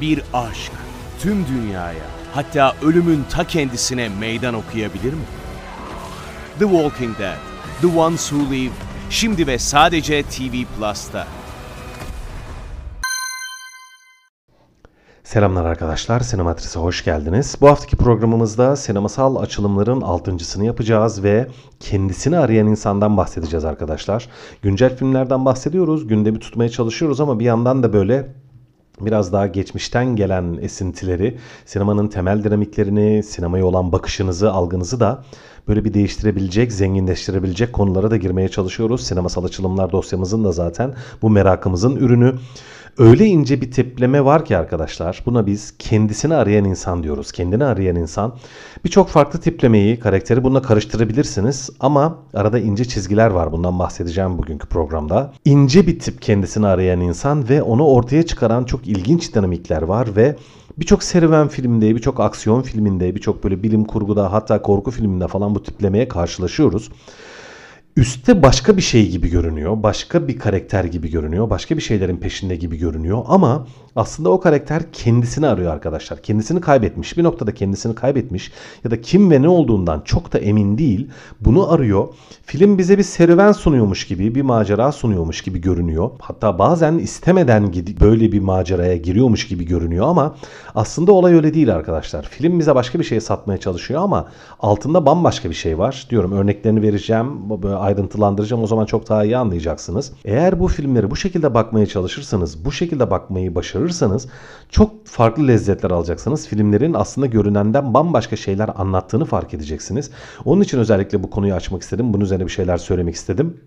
bir aşk tüm dünyaya hatta ölümün ta kendisine meydan okuyabilir mi? The Walking Dead, The Ones Who Live, şimdi ve sadece TV Plus'ta. Selamlar arkadaşlar, Sinematris'e hoş geldiniz. Bu haftaki programımızda sinemasal açılımların altıncısını yapacağız ve kendisini arayan insandan bahsedeceğiz arkadaşlar. Güncel filmlerden bahsediyoruz, gündemi tutmaya çalışıyoruz ama bir yandan da böyle biraz daha geçmişten gelen esintileri, sinemanın temel dinamiklerini, sinemaya olan bakışınızı, algınızı da böyle bir değiştirebilecek, zenginleştirebilecek konulara da girmeye çalışıyoruz. Sinemasal açılımlar dosyamızın da zaten bu merakımızın ürünü. Öyle ince bir tipleme var ki arkadaşlar buna biz kendisini arayan insan diyoruz. Kendini arayan insan. Birçok farklı tiplemeyi, karakteri bununla karıştırabilirsiniz ama arada ince çizgiler var. Bundan bahsedeceğim bugünkü programda. İnce bir tip kendisini arayan insan ve onu ortaya çıkaran çok ilginç dinamikler var ve Birçok serüven filminde, birçok aksiyon filminde, birçok böyle bilim kurguda hatta korku filminde falan bu tiplemeye karşılaşıyoruz üstte başka bir şey gibi görünüyor. Başka bir karakter gibi görünüyor. Başka bir şeylerin peşinde gibi görünüyor. Ama aslında o karakter kendisini arıyor arkadaşlar. Kendisini kaybetmiş. Bir noktada kendisini kaybetmiş. Ya da kim ve ne olduğundan çok da emin değil. Bunu arıyor. Film bize bir serüven sunuyormuş gibi, bir macera sunuyormuş gibi görünüyor. Hatta bazen istemeden böyle bir maceraya giriyormuş gibi görünüyor ama aslında olay öyle değil arkadaşlar. Film bize başka bir şey satmaya çalışıyor ama altında bambaşka bir şey var. Diyorum örneklerini vereceğim. Böyle ayrıntılandıracağım o zaman çok daha iyi anlayacaksınız. Eğer bu filmleri bu şekilde bakmaya çalışırsanız, bu şekilde bakmayı başarırsanız çok farklı lezzetler alacaksınız. Filmlerin aslında görünenden bambaşka şeyler anlattığını fark edeceksiniz. Onun için özellikle bu konuyu açmak istedim. Bunun üzerine bir şeyler söylemek istedim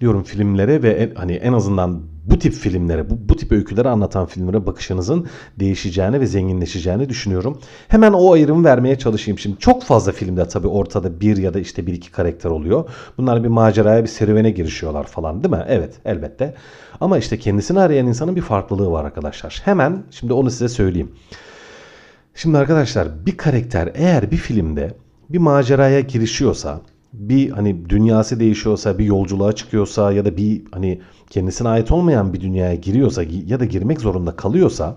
diyorum filmlere ve en, hani en azından bu tip filmlere, bu, bu tip öyküleri anlatan filmlere bakışınızın değişeceğini ve zenginleşeceğini düşünüyorum. Hemen o ayrımı vermeye çalışayım. Şimdi çok fazla filmde tabii ortada bir ya da işte bir iki karakter oluyor. Bunlar bir maceraya, bir serüvene girişiyorlar falan değil mi? Evet, elbette. Ama işte kendisini arayan insanın bir farklılığı var arkadaşlar. Hemen şimdi onu size söyleyeyim. Şimdi arkadaşlar bir karakter eğer bir filmde bir maceraya girişiyorsa bir hani dünyası değişiyorsa, bir yolculuğa çıkıyorsa ya da bir hani kendisine ait olmayan bir dünyaya giriyorsa ya da girmek zorunda kalıyorsa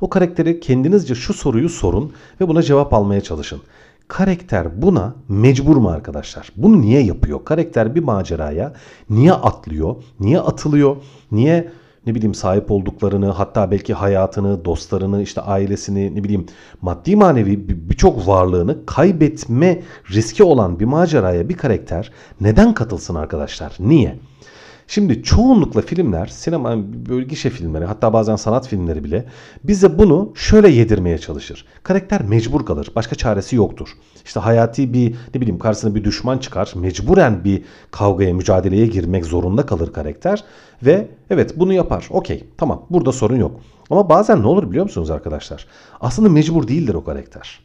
o karakteri kendinizce şu soruyu sorun ve buna cevap almaya çalışın. Karakter buna mecbur mu arkadaşlar? Bunu niye yapıyor? Karakter bir maceraya niye atlıyor? Niye atılıyor? Niye ne bileyim sahip olduklarını hatta belki hayatını, dostlarını, işte ailesini ne bileyim maddi manevi birçok varlığını kaybetme riski olan bir maceraya bir karakter neden katılsın arkadaşlar? Niye? Şimdi çoğunlukla filmler, sinema böyle filmleri hatta bazen sanat filmleri bile bize bunu şöyle yedirmeye çalışır. Karakter mecbur kalır. Başka çaresi yoktur. İşte hayati bir ne bileyim karşısına bir düşman çıkar. Mecburen bir kavgaya, mücadeleye girmek zorunda kalır karakter. Ve evet bunu yapar. Okey tamam burada sorun yok. Ama bazen ne olur biliyor musunuz arkadaşlar? Aslında mecbur değildir o karakter.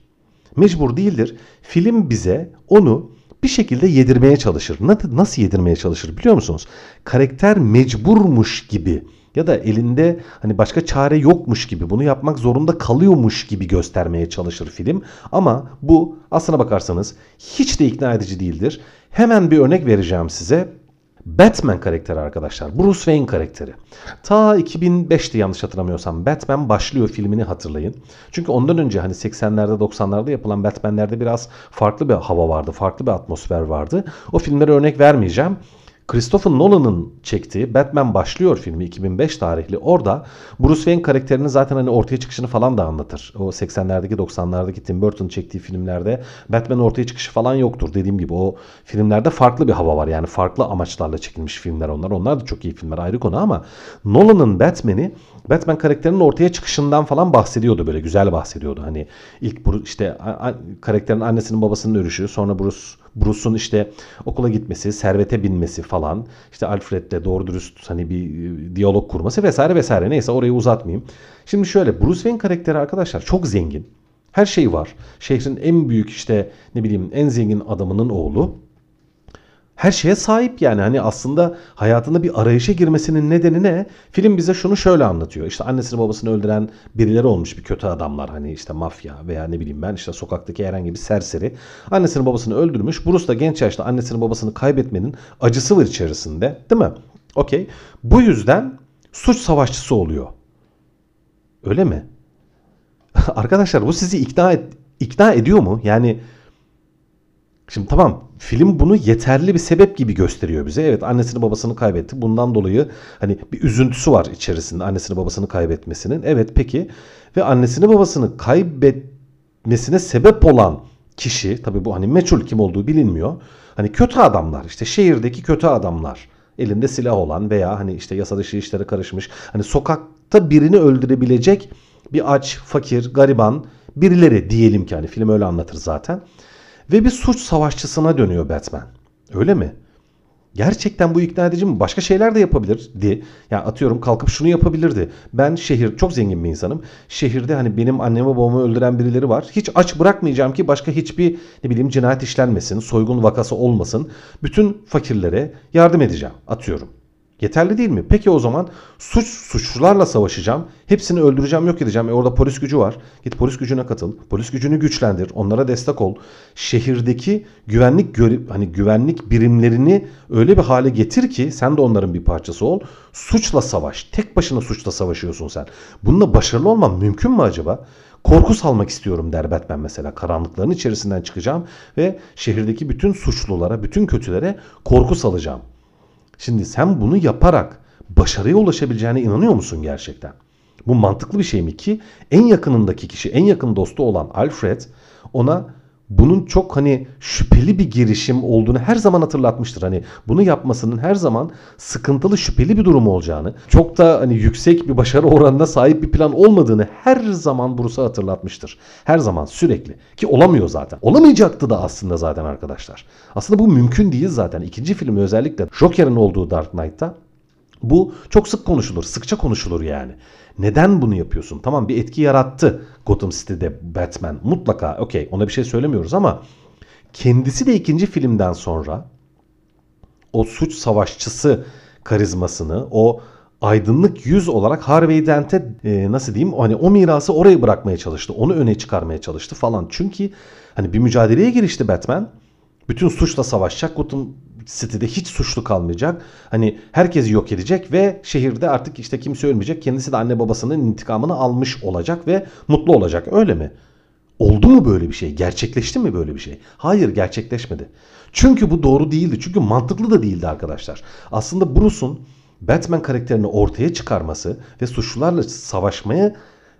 Mecbur değildir. Film bize onu bir şekilde yedirmeye çalışır. Nasıl yedirmeye çalışır biliyor musunuz? Karakter mecburmuş gibi ya da elinde hani başka çare yokmuş gibi bunu yapmak zorunda kalıyormuş gibi göstermeye çalışır film. Ama bu aslına bakarsanız hiç de ikna edici değildir. Hemen bir örnek vereceğim size. Batman karakteri arkadaşlar. Bruce Wayne karakteri. Ta 2005'te yanlış hatırlamıyorsam Batman başlıyor filmini hatırlayın. Çünkü ondan önce hani 80'lerde 90'larda yapılan Batman'lerde biraz farklı bir hava vardı. Farklı bir atmosfer vardı. O filmlere örnek vermeyeceğim. Christopher Nolan'ın çektiği Batman Başlıyor filmi 2005 tarihli. Orada Bruce Wayne karakterinin zaten hani ortaya çıkışını falan da anlatır. O 80'lerdeki 90'lardaki Tim Burton çektiği filmlerde Batman ortaya çıkışı falan yoktur. Dediğim gibi o filmlerde farklı bir hava var. Yani farklı amaçlarla çekilmiş filmler onlar. Onlar da çok iyi filmler ayrı konu ama Nolan'ın Batman'i Batman karakterinin ortaya çıkışından falan bahsediyordu böyle güzel bahsediyordu. Hani ilk işte karakterin annesinin babasının ölüşü sonra Bruce Bruce'un işte okula gitmesi, servete binmesi falan. işte Alfred'le doğru dürüst hani bir e, diyalog kurması vesaire vesaire. Neyse orayı uzatmayayım. Şimdi şöyle Bruce Wayne karakteri arkadaşlar çok zengin. Her şeyi var. Şehrin en büyük işte ne bileyim en zengin adamının oğlu her şeye sahip yani. Hani aslında hayatında bir arayışa girmesinin nedeni ne? Film bize şunu şöyle anlatıyor. İşte annesini babasını öldüren birileri olmuş bir kötü adamlar. Hani işte mafya veya ne bileyim ben işte sokaktaki herhangi bir serseri. Annesini babasını öldürmüş. Bruce da genç yaşta annesini babasını kaybetmenin acısı var içerisinde. Değil mi? Okey. Bu yüzden suç savaşçısı oluyor. Öyle mi? Arkadaşlar bu sizi ikna et, ikna ediyor mu? Yani Şimdi tamam film bunu yeterli bir sebep gibi gösteriyor bize. Evet annesini babasını kaybetti. Bundan dolayı hani bir üzüntüsü var içerisinde annesini babasını kaybetmesinin. Evet peki ve annesini babasını kaybetmesine sebep olan kişi tabi bu hani meçhul kim olduğu bilinmiyor. Hani kötü adamlar işte şehirdeki kötü adamlar elinde silah olan veya hani işte yasa dışı işlere karışmış hani sokakta birini öldürebilecek bir aç, fakir, gariban birileri diyelim ki hani film öyle anlatır zaten. Ve bir suç savaşçısına dönüyor Batman. Öyle mi? Gerçekten bu ikna edici mi? Başka şeyler de yapabilirdi. Yani atıyorum kalkıp şunu yapabilirdi. Ben şehir çok zengin bir insanım. Şehirde hani benim annemi babamı öldüren birileri var. Hiç aç bırakmayacağım ki başka hiçbir ne bileyim cinayet işlenmesin, soygun vakası olmasın. Bütün fakirlere yardım edeceğim. Atıyorum. Yeterli değil mi? Peki o zaman suç suçlularla savaşacağım. Hepsini öldüreceğim, yok edeceğim. E orada polis gücü var. Git polis gücüne katıl. Polis gücünü güçlendir. Onlara destek ol. Şehirdeki güvenlik hani güvenlik birimlerini öyle bir hale getir ki sen de onların bir parçası ol. Suçla savaş. Tek başına suçla savaşıyorsun sen. Bununla başarılı olman mümkün mü acaba? Korku salmak istiyorum der Batman mesela. Karanlıkların içerisinden çıkacağım ve şehirdeki bütün suçlulara, bütün kötülere korku salacağım. Şimdi sen bunu yaparak başarıya ulaşabileceğine inanıyor musun gerçekten? Bu mantıklı bir şey mi ki en yakınındaki kişi, en yakın dostu olan Alfred ona bunun çok hani şüpheli bir girişim olduğunu her zaman hatırlatmıştır. Hani bunu yapmasının her zaman sıkıntılı şüpheli bir durum olacağını, çok da hani yüksek bir başarı oranına sahip bir plan olmadığını her zaman Bruce'a hatırlatmıştır. Her zaman sürekli ki olamıyor zaten. Olamayacaktı da aslında zaten arkadaşlar. Aslında bu mümkün değil zaten. İkinci filmi özellikle Joker'in olduğu Dark Knight'ta bu çok sık konuşulur, sıkça konuşulur yani. Neden bunu yapıyorsun? Tamam bir etki yarattı Gotham City'de Batman. Mutlaka okey ona bir şey söylemiyoruz ama kendisi de ikinci filmden sonra o suç savaşçısı karizmasını, o aydınlık yüz olarak Harvey Dent'e e, nasıl diyeyim hani o mirası oraya bırakmaya çalıştı. Onu öne çıkarmaya çalıştı falan. Çünkü hani bir mücadeleye girişti Batman. Bütün suçla savaşacak. Gotham City'de hiç suçlu kalmayacak. Hani herkesi yok edecek ve şehirde artık işte kimse ölmeyecek. Kendisi de anne babasının intikamını almış olacak ve mutlu olacak. Öyle mi? Oldu mu böyle bir şey? Gerçekleşti mi böyle bir şey? Hayır gerçekleşmedi. Çünkü bu doğru değildi. Çünkü mantıklı da değildi arkadaşlar. Aslında Bruce'un Batman karakterini ortaya çıkarması ve suçlularla savaşmaya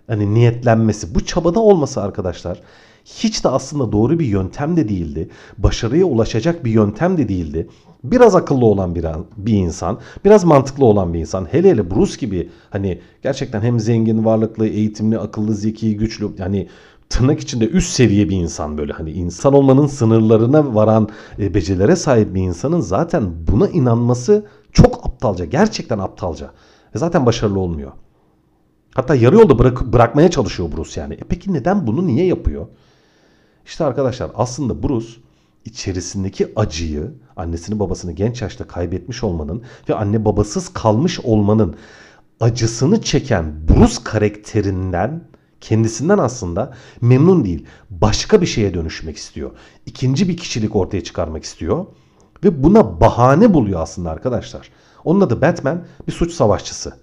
hani niyetlenmesi bu çabada olması arkadaşlar hiç de aslında doğru bir yöntem de değildi. Başarıya ulaşacak bir yöntem de değildi. Biraz akıllı olan bir, bir insan, biraz mantıklı olan bir insan. Hele hele Bruce gibi hani gerçekten hem zengin, varlıklı, eğitimli, akıllı, zeki, güçlü yani tırnak içinde üst seviye bir insan böyle hani insan olmanın sınırlarına varan e, becerilere sahip bir insanın zaten buna inanması çok aptalca. Gerçekten aptalca. Ve zaten başarılı olmuyor. Hatta yarı yolda bırak, bırakmaya çalışıyor Bruce yani. E peki neden bunu niye yapıyor? İşte arkadaşlar aslında Bruce içerisindeki acıyı, annesini babasını genç yaşta kaybetmiş olmanın ve anne babasız kalmış olmanın acısını çeken Bruce karakterinden kendisinden aslında memnun değil. Başka bir şeye dönüşmek istiyor. İkinci bir kişilik ortaya çıkarmak istiyor. Ve buna bahane buluyor aslında arkadaşlar. Onun adı Batman bir suç savaşçısı.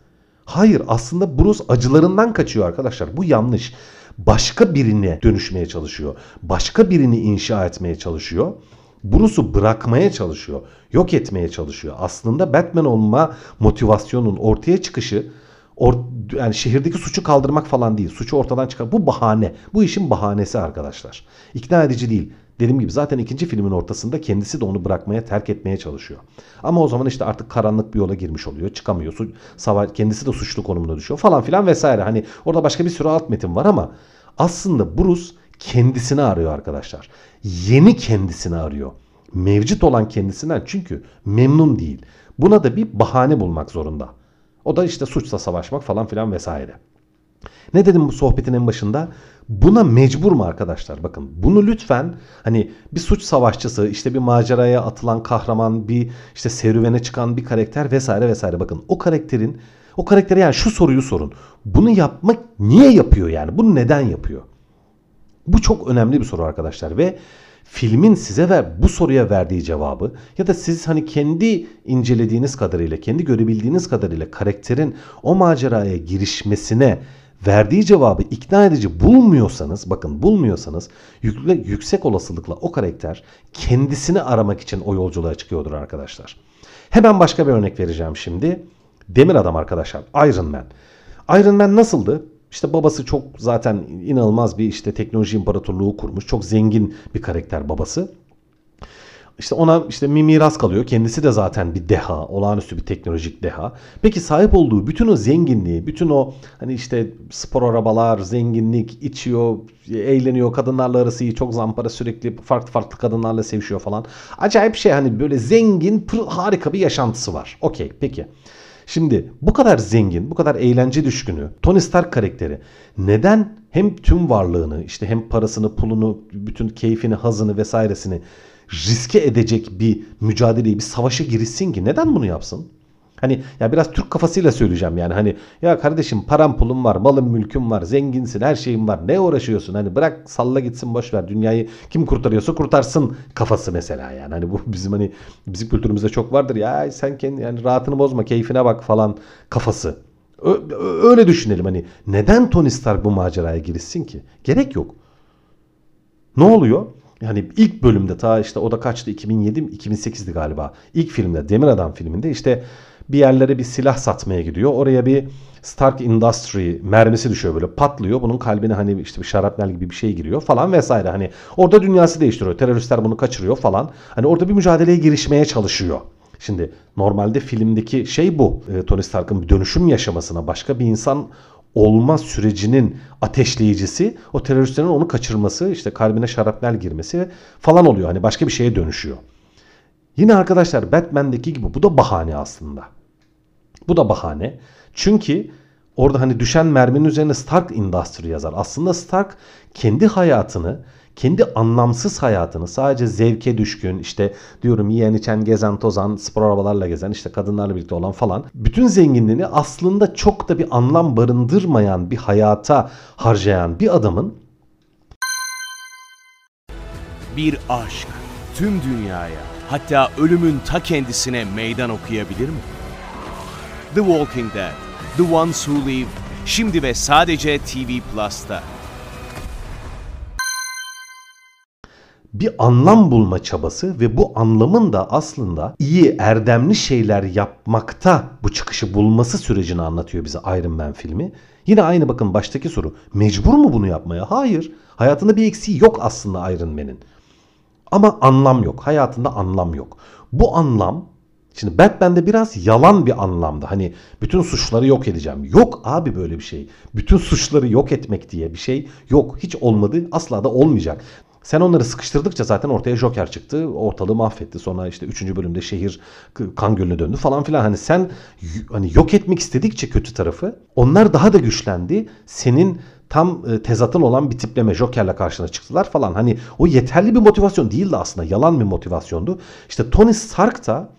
Hayır aslında Bruce acılarından kaçıyor arkadaşlar. Bu yanlış başka birine dönüşmeye çalışıyor. Başka birini inşa etmeye çalışıyor. Bruce'u bırakmaya çalışıyor. Yok etmeye çalışıyor. Aslında Batman olma motivasyonun ortaya çıkışı or, yani şehirdeki suçu kaldırmak falan değil. Suçu ortadan çıkar. Bu bahane. Bu işin bahanesi arkadaşlar. İkna edici değil. Dediğim gibi zaten ikinci filmin ortasında kendisi de onu bırakmaya, terk etmeye çalışıyor. Ama o zaman işte artık karanlık bir yola girmiş oluyor. Çıkamıyor. Su, savaş, kendisi de suçlu konumuna düşüyor falan filan vesaire. Hani orada başka bir sürü alt metin var ama aslında Bruce kendisini arıyor arkadaşlar. Yeni kendisini arıyor. Mevcut olan kendisinden çünkü memnun değil. Buna da bir bahane bulmak zorunda. O da işte suçla savaşmak falan filan vesaire. Ne dedim bu sohbetin en başında? Buna mecbur mu arkadaşlar? Bakın bunu lütfen hani bir suç savaşçısı, işte bir maceraya atılan kahraman, bir işte serüvene çıkan bir karakter vesaire vesaire. Bakın o karakterin o karaktere yani şu soruyu sorun. Bunu yapmak niye yapıyor yani? Bunu neden yapıyor? Bu çok önemli bir soru arkadaşlar ve filmin size ver bu soruya verdiği cevabı ya da siz hani kendi incelediğiniz kadarıyla, kendi görebildiğiniz kadarıyla karakterin o maceraya girişmesine verdiği cevabı ikna edici bulmuyorsanız, bakın bulmuyorsanız yükle, yüksek olasılıkla o karakter kendisini aramak için o yolculuğa çıkıyordur arkadaşlar. Hemen başka bir örnek vereceğim şimdi. Demir Adam arkadaşlar. Iron Man. Iron Man nasıldı? İşte babası çok zaten inanılmaz bir işte teknoloji imparatorluğu kurmuş. Çok zengin bir karakter babası. İşte ona işte bir miras kalıyor. Kendisi de zaten bir deha, olağanüstü bir teknolojik deha. Peki sahip olduğu bütün o zenginliği, bütün o hani işte spor arabalar, zenginlik, içiyor, eğleniyor, kadınlarla arası iyi, çok zampara sürekli farklı farklı kadınlarla sevişiyor falan. Acayip şey hani böyle zengin, harika bir yaşantısı var. Okey, peki. Şimdi bu kadar zengin, bu kadar eğlence düşkünü Tony Stark karakteri neden hem tüm varlığını, işte hem parasını, pulunu, bütün keyfini, hazını vesairesini riske edecek bir mücadeleyi, bir savaşa girişsin ki neden bunu yapsın? Hani ya biraz Türk kafasıyla söyleyeceğim yani hani ya kardeşim param pulum var, malım mülküm var, zenginsin, her şeyin var. Ne uğraşıyorsun? Hani bırak salla gitsin boş ver. Dünyayı kim kurtarıyorsa kurtarsın kafası mesela yani. Hani bu bizim hani bizim kültürümüzde çok vardır ya sen kendi yani rahatını bozma, keyfine bak falan kafası. Öyle düşünelim hani neden Tony Stark bu maceraya girişsin ki? Gerek yok. Ne oluyor? Yani ilk bölümde ta işte o da kaçtı 2007 2008'di galiba. İlk filmde Demir Adam filminde işte bir yerlere bir silah satmaya gidiyor. Oraya bir Stark Industry mermisi düşüyor böyle patlıyor. Bunun kalbine hani işte bir şarapnel gibi bir şey giriyor falan vesaire. Hani orada dünyası değiştiriyor. Teröristler bunu kaçırıyor falan. Hani orada bir mücadeleye girişmeye çalışıyor. Şimdi normalde filmdeki şey bu. E, Tony Stark'ın bir dönüşüm yaşamasına başka bir insan olma sürecinin ateşleyicisi o teröristlerin onu kaçırması işte kalbine şarapnel girmesi falan oluyor. Hani başka bir şeye dönüşüyor. Yine arkadaşlar Batman'deki gibi bu da bahane aslında. Bu da bahane. Çünkü orada hani düşen merminin üzerine Stark Industry yazar. Aslında Stark kendi hayatını kendi anlamsız hayatını sadece zevke düşkün işte diyorum yiyen içen gezen tozan spor arabalarla gezen işte kadınlarla birlikte olan falan bütün zenginliğini aslında çok da bir anlam barındırmayan bir hayata harcayan bir adamın bir aşk tüm dünyaya hatta ölümün ta kendisine meydan okuyabilir mi? The Walking Dead, The Ones Who Live şimdi ve sadece TV Plus'ta. Bir anlam bulma çabası ve bu anlamın da aslında iyi erdemli şeyler yapmakta bu çıkışı bulması sürecini anlatıyor bize Iron Man filmi. Yine aynı bakın baştaki soru. Mecbur mu bunu yapmaya? Hayır. Hayatında bir eksiği yok aslında Iron Man'in. Ama anlam yok. Hayatında anlam yok. Bu anlam Şimdi Batman'de biraz yalan bir anlamda. Hani bütün suçları yok edeceğim. Yok abi böyle bir şey. Bütün suçları yok etmek diye bir şey yok. Hiç olmadı. Asla da olmayacak. Sen onları sıkıştırdıkça zaten ortaya Joker çıktı. Ortalığı mahvetti. Sonra işte 3. bölümde şehir kan gölüne döndü falan filan. Hani sen hani yok etmek istedikçe kötü tarafı onlar daha da güçlendi. Senin tam e, tezatın olan bir tipleme Joker'le karşına çıktılar falan. Hani o yeterli bir motivasyon değildi aslında. Yalan bir motivasyondu. İşte Tony Stark da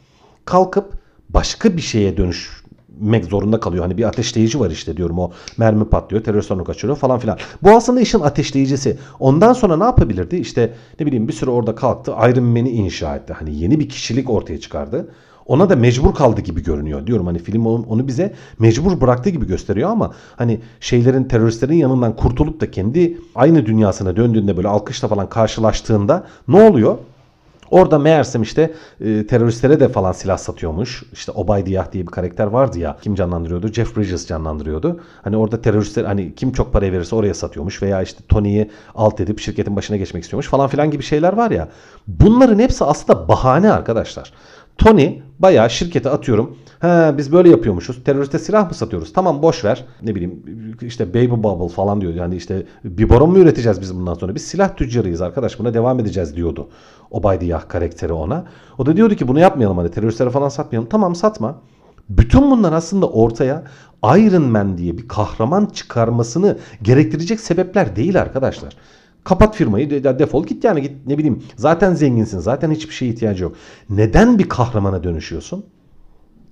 kalkıp başka bir şeye dönüş mek zorunda kalıyor. Hani bir ateşleyici var işte diyorum o mermi patlıyor terörist onu kaçırıyor falan filan. Bu aslında işin ateşleyicisi. Ondan sonra ne yapabilirdi? İşte ne bileyim bir süre orada kalktı Iron Man'i inşa etti. Hani yeni bir kişilik ortaya çıkardı. Ona da mecbur kaldı gibi görünüyor. Diyorum hani film onu bize mecbur bıraktı gibi gösteriyor ama hani şeylerin teröristlerin yanından kurtulup da kendi aynı dünyasına döndüğünde böyle alkışla falan karşılaştığında ne oluyor? Orada meğersem işte e, teröristlere de falan silah satıyormuş. İşte Obaydiyah diye bir karakter vardı ya. Kim canlandırıyordu? Jeff Bridges canlandırıyordu. Hani orada teröristler hani kim çok para verirse oraya satıyormuş veya işte Tony'yi alt edip şirketin başına geçmek istiyormuş falan filan gibi şeyler var ya. Bunların hepsi aslında bahane arkadaşlar. Tony bayağı şirkete atıyorum. He biz böyle yapıyormuşuz. Teröriste silah mı satıyoruz? Tamam boş ver. Ne bileyim işte baby bubble falan diyor. Yani işte biberon mu üreteceğiz biz bundan sonra? Biz silah tüccarıyız arkadaş buna devam edeceğiz diyordu. Obaydiyah karakteri ona. O da diyordu ki bunu yapmayalım hani teröristlere falan satmayalım. Tamam satma. Bütün bunlar aslında ortaya Iron Man diye bir kahraman çıkarmasını gerektirecek sebepler değil arkadaşlar. Kapat firmayı defol git yani git ne bileyim zaten zenginsin zaten hiçbir şeye ihtiyacı yok. Neden bir kahramana dönüşüyorsun?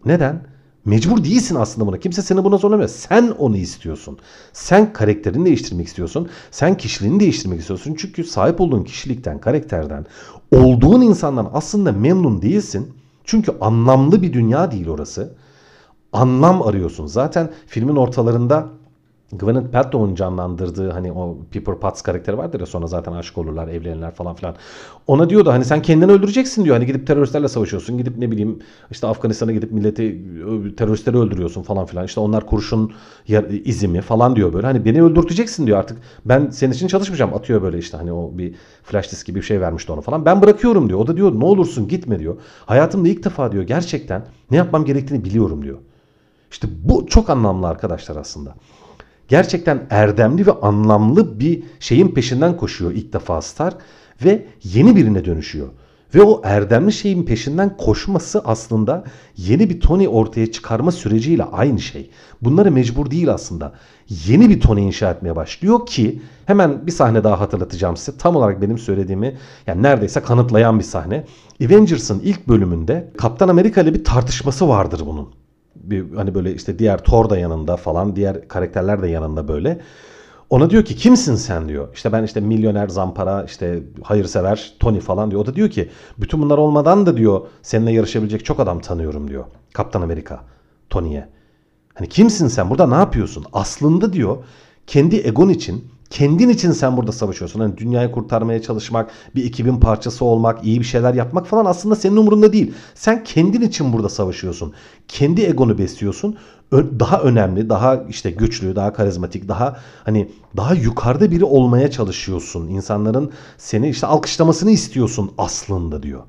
Neden? Mecbur değilsin aslında buna. Kimse seni buna zorlamıyor. Sen onu istiyorsun. Sen karakterini değiştirmek istiyorsun. Sen kişiliğini değiştirmek istiyorsun. Çünkü sahip olduğun kişilikten, karakterden, olduğun insandan aslında memnun değilsin. Çünkü anlamlı bir dünya değil orası. Anlam arıyorsun. Zaten filmin ortalarında Gwyneth Paltrow'un canlandırdığı hani o Pepper Potts karakteri vardır ya sonra zaten aşık olurlar, evlenirler falan filan. Ona diyordu hani sen kendini öldüreceksin diyor. Hani gidip teröristlerle savaşıyorsun. Gidip ne bileyim işte Afganistan'a gidip milleti teröristleri öldürüyorsun falan filan. İşte onlar kurşun izimi falan diyor böyle. Hani beni öldürteceksin diyor artık. Ben senin için çalışmayacağım. Atıyor böyle işte hani o bir flash disk gibi bir şey vermişti ona falan. Ben bırakıyorum diyor. O da diyor ne olursun gitme diyor. Hayatımda ilk defa diyor gerçekten ne yapmam gerektiğini biliyorum diyor. İşte bu çok anlamlı arkadaşlar aslında gerçekten erdemli ve anlamlı bir şeyin peşinden koşuyor ilk defa Stark ve yeni birine dönüşüyor. Ve o erdemli şeyin peşinden koşması aslında yeni bir Tony ortaya çıkarma süreciyle aynı şey. Bunları mecbur değil aslında. Yeni bir Tony inşa etmeye başlıyor ki hemen bir sahne daha hatırlatacağım size. Tam olarak benim söylediğimi yani neredeyse kanıtlayan bir sahne. Avengers'ın ilk bölümünde Kaptan Amerika ile bir tartışması vardır bunun bir hani böyle işte diğer Thor da yanında falan diğer karakterler de yanında böyle. Ona diyor ki kimsin sen diyor. İşte ben işte milyoner zampara işte hayırsever Tony falan diyor. O da diyor ki bütün bunlar olmadan da diyor seninle yarışabilecek çok adam tanıyorum diyor. Kaptan Amerika Tony'ye. Hani kimsin sen burada ne yapıyorsun? Aslında diyor kendi egon için Kendin için sen burada savaşıyorsun. Hani dünyayı kurtarmaya çalışmak, bir ekibin parçası olmak, iyi bir şeyler yapmak falan aslında senin umurunda değil. Sen kendin için burada savaşıyorsun. Kendi egonu besliyorsun. Daha önemli, daha işte güçlü, daha karizmatik, daha hani daha yukarıda biri olmaya çalışıyorsun. İnsanların seni işte alkışlamasını istiyorsun aslında diyor.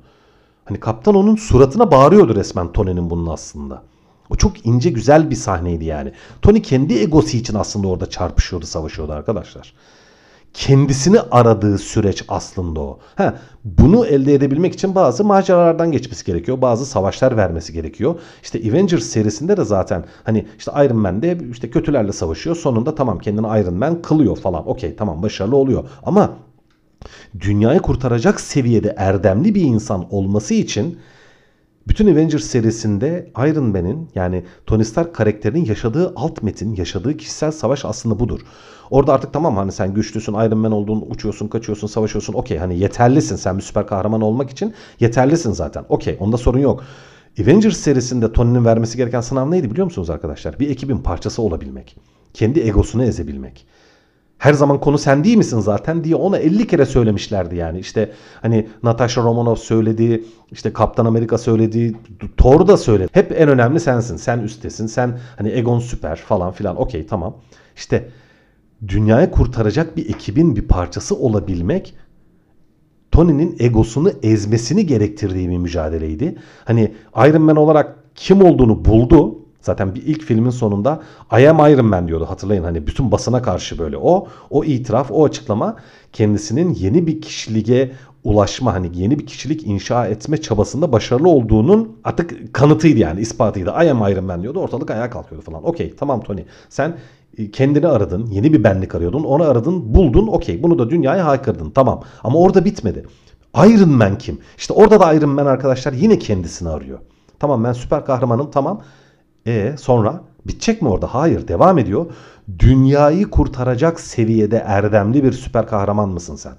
Hani kaptan onun suratına bağırıyordu resmen Tony'nin bunun aslında. O çok ince güzel bir sahneydi yani. Tony kendi egosu için aslında orada çarpışıyordu, savaşıyordu arkadaşlar. Kendisini aradığı süreç aslında o. Ha, bunu elde edebilmek için bazı maceralardan geçmesi gerekiyor. Bazı savaşlar vermesi gerekiyor. İşte Avengers serisinde de zaten hani işte Iron Man de işte kötülerle savaşıyor. Sonunda tamam kendini Iron Man kılıyor falan. Okey tamam başarılı oluyor. Ama dünyayı kurtaracak seviyede erdemli bir insan olması için bütün Avengers serisinde Iron Man'in yani Tony Stark karakterinin yaşadığı alt metin, yaşadığı kişisel savaş aslında budur. Orada artık tamam hani sen güçlüsün, Iron Man olduğun, uçuyorsun, kaçıyorsun, savaşıyorsun. Okey hani yeterlisin sen bir süper kahraman olmak için yeterlisin zaten. Okey onda sorun yok. Avengers serisinde Tony'nin vermesi gereken sınav neydi biliyor musunuz arkadaşlar? Bir ekibin parçası olabilmek. Kendi egosunu ezebilmek her zaman konu sen değil misin zaten diye ona 50 kere söylemişlerdi yani. İşte hani Natasha Romanoff söyledi, işte Kaptan Amerika söyledi, Thor da söyledi. Hep en önemli sensin. Sen üstesin. Sen hani Egon süper falan filan. Okey tamam. İşte dünyayı kurtaracak bir ekibin bir parçası olabilmek Tony'nin egosunu ezmesini gerektirdiği bir mücadeleydi. Hani Iron Man olarak kim olduğunu buldu Zaten bir ilk filmin sonunda I am Iron Man diyordu hatırlayın hani bütün basına karşı böyle o o itiraf o açıklama kendisinin yeni bir kişiliğe ulaşma hani yeni bir kişilik inşa etme çabasında başarılı olduğunun artık kanıtıydı yani ispatıydı. I am Iron Man diyordu ortalık ayağa kalkıyordu falan. Okey tamam Tony sen e, kendini aradın yeni bir benlik arıyordun onu aradın buldun okey bunu da dünyaya haykırdın tamam ama orada bitmedi. Iron Man kim? İşte orada da Iron Man arkadaşlar yine kendisini arıyor. Tamam ben süper kahramanım tamam e sonra bitecek mi orada? Hayır devam ediyor. Dünyayı kurtaracak seviyede erdemli bir süper kahraman mısın sen?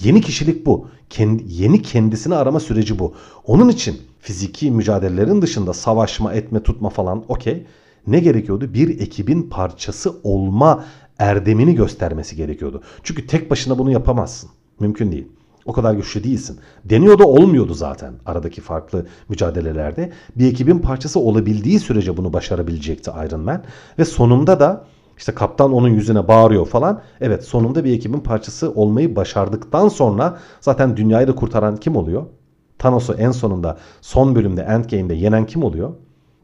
Yeni kişilik bu. Kendi, yeni kendisini arama süreci bu. Onun için fiziki mücadelelerin dışında savaşma, etme, tutma falan okey. Ne gerekiyordu? Bir ekibin parçası olma erdemini göstermesi gerekiyordu. Çünkü tek başına bunu yapamazsın. Mümkün değil. O kadar güçlü değilsin. Deniyor da olmuyordu zaten aradaki farklı mücadelelerde. Bir ekibin parçası olabildiği sürece bunu başarabilecekti Iron Man. Ve sonunda da işte kaptan onun yüzüne bağırıyor falan. Evet sonunda bir ekibin parçası olmayı başardıktan sonra zaten dünyayı da kurtaran kim oluyor? Thanos'u en sonunda son bölümde Endgame'de yenen kim oluyor?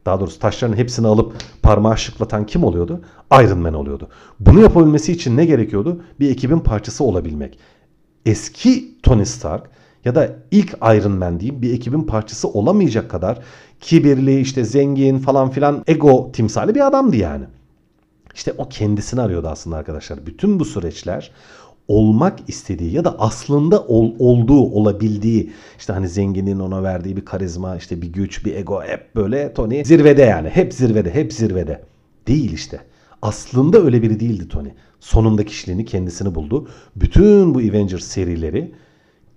Daha doğrusu taşların hepsini alıp parmağı şıklatan kim oluyordu? Iron Man oluyordu. Bunu yapabilmesi için ne gerekiyordu? Bir ekibin parçası olabilmek eski Tony Stark ya da ilk Iron Man diyeyim bir ekibin parçası olamayacak kadar kibirli işte zengin falan filan ego timsali bir adamdı yani. İşte o kendisini arıyordu aslında arkadaşlar. Bütün bu süreçler olmak istediği ya da aslında ol, olduğu, olabildiği işte hani zenginin ona verdiği bir karizma, işte bir güç, bir ego hep böyle Tony zirvede yani. Hep zirvede, hep zirvede. Değil işte. Aslında öyle biri değildi Tony. Sonunda kişiliğini kendisini buldu. Bütün bu Avengers serileri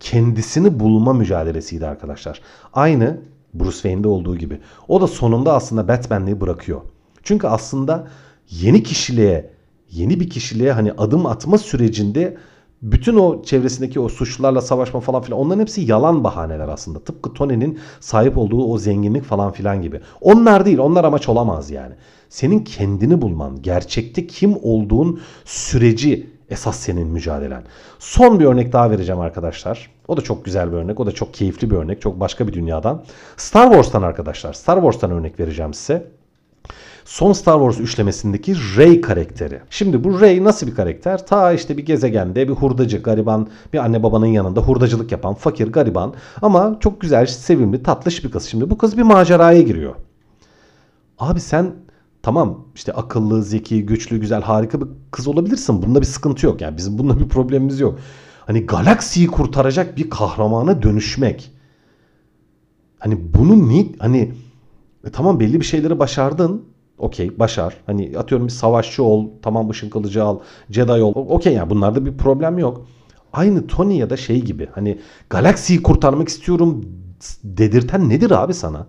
kendisini bulma mücadelesiydi arkadaşlar. Aynı Bruce Wayne'de olduğu gibi. O da sonunda aslında Batman'liği bırakıyor. Çünkü aslında yeni kişiliğe yeni bir kişiliğe hani adım atma sürecinde bütün o çevresindeki o suçlularla savaşma falan filan onların hepsi yalan bahaneler aslında. Tıpkı Tony'nin sahip olduğu o zenginlik falan filan gibi. Onlar değil onlar amaç olamaz yani. Senin kendini bulman, gerçekte kim olduğun süreci esas senin mücadelen. Son bir örnek daha vereceğim arkadaşlar. O da çok güzel bir örnek. O da çok keyifli bir örnek. Çok başka bir dünyadan. Star Wars'tan arkadaşlar. Star Wars'tan örnek vereceğim size. Son Star Wars üçlemesindeki Rey karakteri. Şimdi bu Rey nasıl bir karakter? Ta işte bir gezegende bir hurdacı, gariban, bir anne babanın yanında hurdacılık yapan, fakir, gariban ama çok güzel, sevimli, tatlış bir kız. Şimdi bu kız bir maceraya giriyor. Abi sen tamam işte akıllı, zeki, güçlü, güzel, harika bir kız olabilirsin. Bunda bir sıkıntı yok. Yani bizim bunda bir problemimiz yok. Hani galaksiyi kurtaracak bir kahramana dönüşmek. Hani bunu ni hani e tamam belli bir şeyleri başardın. Okey başar. Hani atıyorum bir savaşçı ol. Tamam ışın kılıcı al. Jedi ol. Okey yani bunlarda bir problem yok. Aynı Tony ya da şey gibi. Hani galaksiyi kurtarmak istiyorum dedirten nedir abi sana?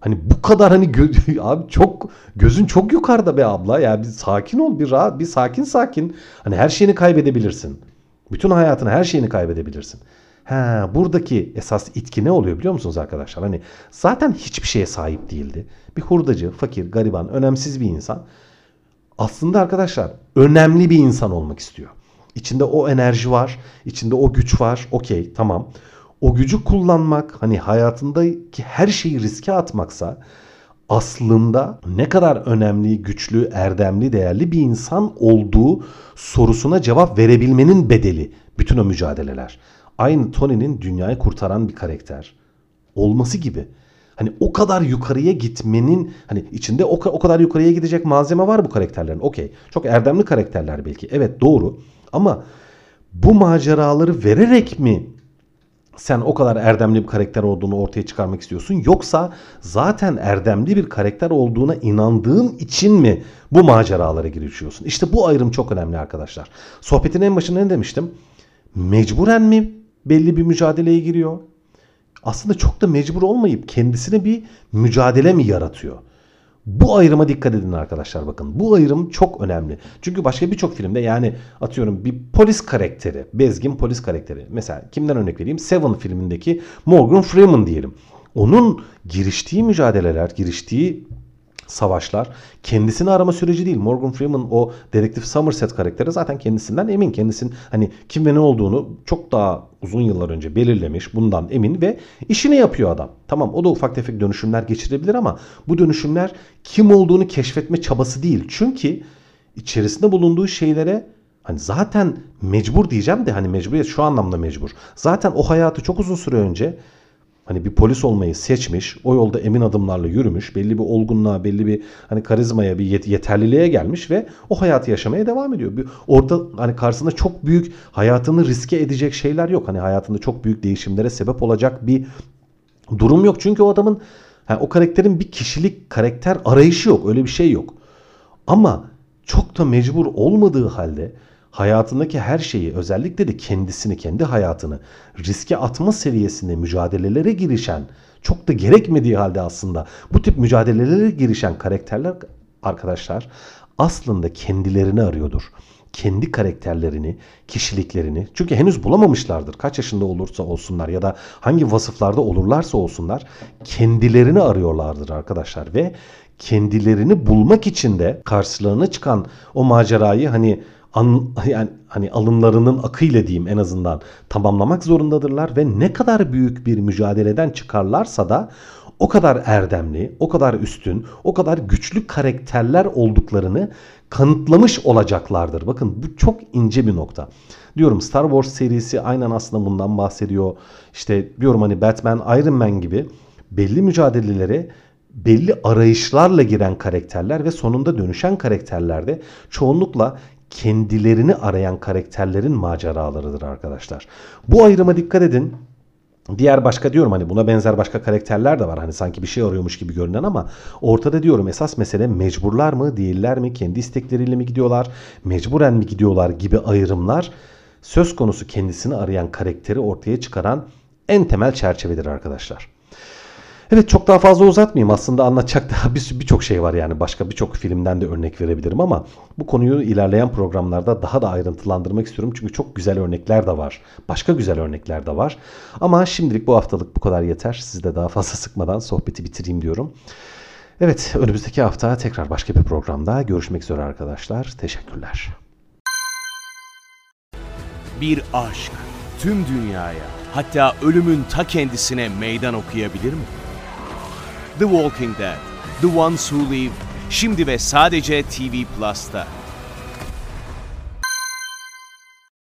Hani bu kadar hani gö- abi çok gözün çok yukarıda be abla ya bir sakin ol bir rahat bir sakin sakin. Hani her şeyini kaybedebilirsin. Bütün hayatını her şeyini kaybedebilirsin. Ha, buradaki esas itki ne oluyor biliyor musunuz arkadaşlar? Hani zaten hiçbir şeye sahip değildi. Bir hurdacı, fakir, gariban, önemsiz bir insan. Aslında arkadaşlar önemli bir insan olmak istiyor. İçinde o enerji var, içinde o güç var. Okey, tamam. O gücü kullanmak, hani hayatındaki her şeyi riske atmaksa aslında ne kadar önemli, güçlü, erdemli, değerli bir insan olduğu sorusuna cevap verebilmenin bedeli bütün o mücadeleler aynı Tony'nin dünyayı kurtaran bir karakter olması gibi. Hani o kadar yukarıya gitmenin hani içinde o, o kadar yukarıya gidecek malzeme var bu karakterlerin. Okey. Çok erdemli karakterler belki. Evet doğru. Ama bu maceraları vererek mi sen o kadar erdemli bir karakter olduğunu ortaya çıkarmak istiyorsun yoksa zaten erdemli bir karakter olduğuna inandığın için mi bu maceralara girişiyorsun? İşte bu ayrım çok önemli arkadaşlar. Sohbetin en başında ne demiştim? Mecburen mi belli bir mücadeleye giriyor. Aslında çok da mecbur olmayıp kendisine bir mücadele mi yaratıyor? Bu ayrıma dikkat edin arkadaşlar bakın. Bu ayrım çok önemli. Çünkü başka birçok filmde yani atıyorum bir polis karakteri, bezgin polis karakteri. Mesela kimden örnek vereyim? Seven filmindeki Morgan Freeman diyelim. Onun giriştiği mücadeleler, giriştiği savaşlar kendisini arama süreci değil. Morgan Freeman o dedektif Somerset karakteri zaten kendisinden emin. Kendisinin hani kim ve ne olduğunu çok daha uzun yıllar önce belirlemiş. Bundan emin ve işini yapıyor adam. Tamam o da ufak tefek dönüşümler geçirebilir ama bu dönüşümler kim olduğunu keşfetme çabası değil. Çünkü içerisinde bulunduğu şeylere Hani zaten mecbur diyeceğim de hani mecburiyet şu anlamda mecbur. Zaten o hayatı çok uzun süre önce Hani bir polis olmayı seçmiş, o yolda emin adımlarla yürümüş, belli bir olgunluğa, belli bir hani karizmaya, bir yet- yeterliliğe gelmiş ve o hayatı yaşamaya devam ediyor. Bir, orada hani karşısında çok büyük hayatını riske edecek şeyler yok. Hani hayatında çok büyük değişimlere sebep olacak bir durum yok. Çünkü o adamın yani o karakterin bir kişilik, karakter arayışı yok. Öyle bir şey yok. Ama çok da mecbur olmadığı halde hayatındaki her şeyi özellikle de kendisini, kendi hayatını riske atma seviyesinde mücadelelere girişen, çok da gerekmediği halde aslında bu tip mücadelelere girişen karakterler arkadaşlar aslında kendilerini arıyordur. Kendi karakterlerini, kişiliklerini çünkü henüz bulamamışlardır. Kaç yaşında olursa olsunlar ya da hangi vasıflarda olurlarsa olsunlar kendilerini arıyorlardır arkadaşlar ve kendilerini bulmak için de karşılarına çıkan o macerayı hani an, yani hani alınlarının akıyla diyeyim en azından tamamlamak zorundadırlar ve ne kadar büyük bir mücadeleden çıkarlarsa da o kadar erdemli, o kadar üstün, o kadar güçlü karakterler olduklarını kanıtlamış olacaklardır. Bakın bu çok ince bir nokta. Diyorum Star Wars serisi aynen aslında bundan bahsediyor. İşte diyorum hani Batman, Iron Man gibi belli mücadelelere belli arayışlarla giren karakterler ve sonunda dönüşen karakterlerde çoğunlukla kendilerini arayan karakterlerin maceralarıdır arkadaşlar. Bu ayrıma dikkat edin. Diğer başka diyorum hani buna benzer başka karakterler de var. Hani sanki bir şey arıyormuş gibi görünen ama ortada diyorum esas mesele mecburlar mı değiller mi? Kendi istekleriyle mi gidiyorlar? Mecburen mi gidiyorlar gibi ayrımlar söz konusu kendisini arayan karakteri ortaya çıkaran en temel çerçevedir arkadaşlar. Evet çok daha fazla uzatmayayım. Aslında anlatacak daha bir- birçok şey var yani. Başka birçok filmden de örnek verebilirim ama bu konuyu ilerleyen programlarda daha da ayrıntılandırmak istiyorum. Çünkü çok güzel örnekler de var. Başka güzel örnekler de var. Ama şimdilik bu haftalık bu kadar yeter. Sizi de daha fazla sıkmadan sohbeti bitireyim diyorum. Evet önümüzdeki hafta tekrar başka bir programda görüşmek üzere arkadaşlar. Teşekkürler. Bir aşk tüm dünyaya hatta ölümün ta kendisine meydan okuyabilir mi? The Walking Dead, The Ones Who Live şimdi ve sadece TV Plus'ta.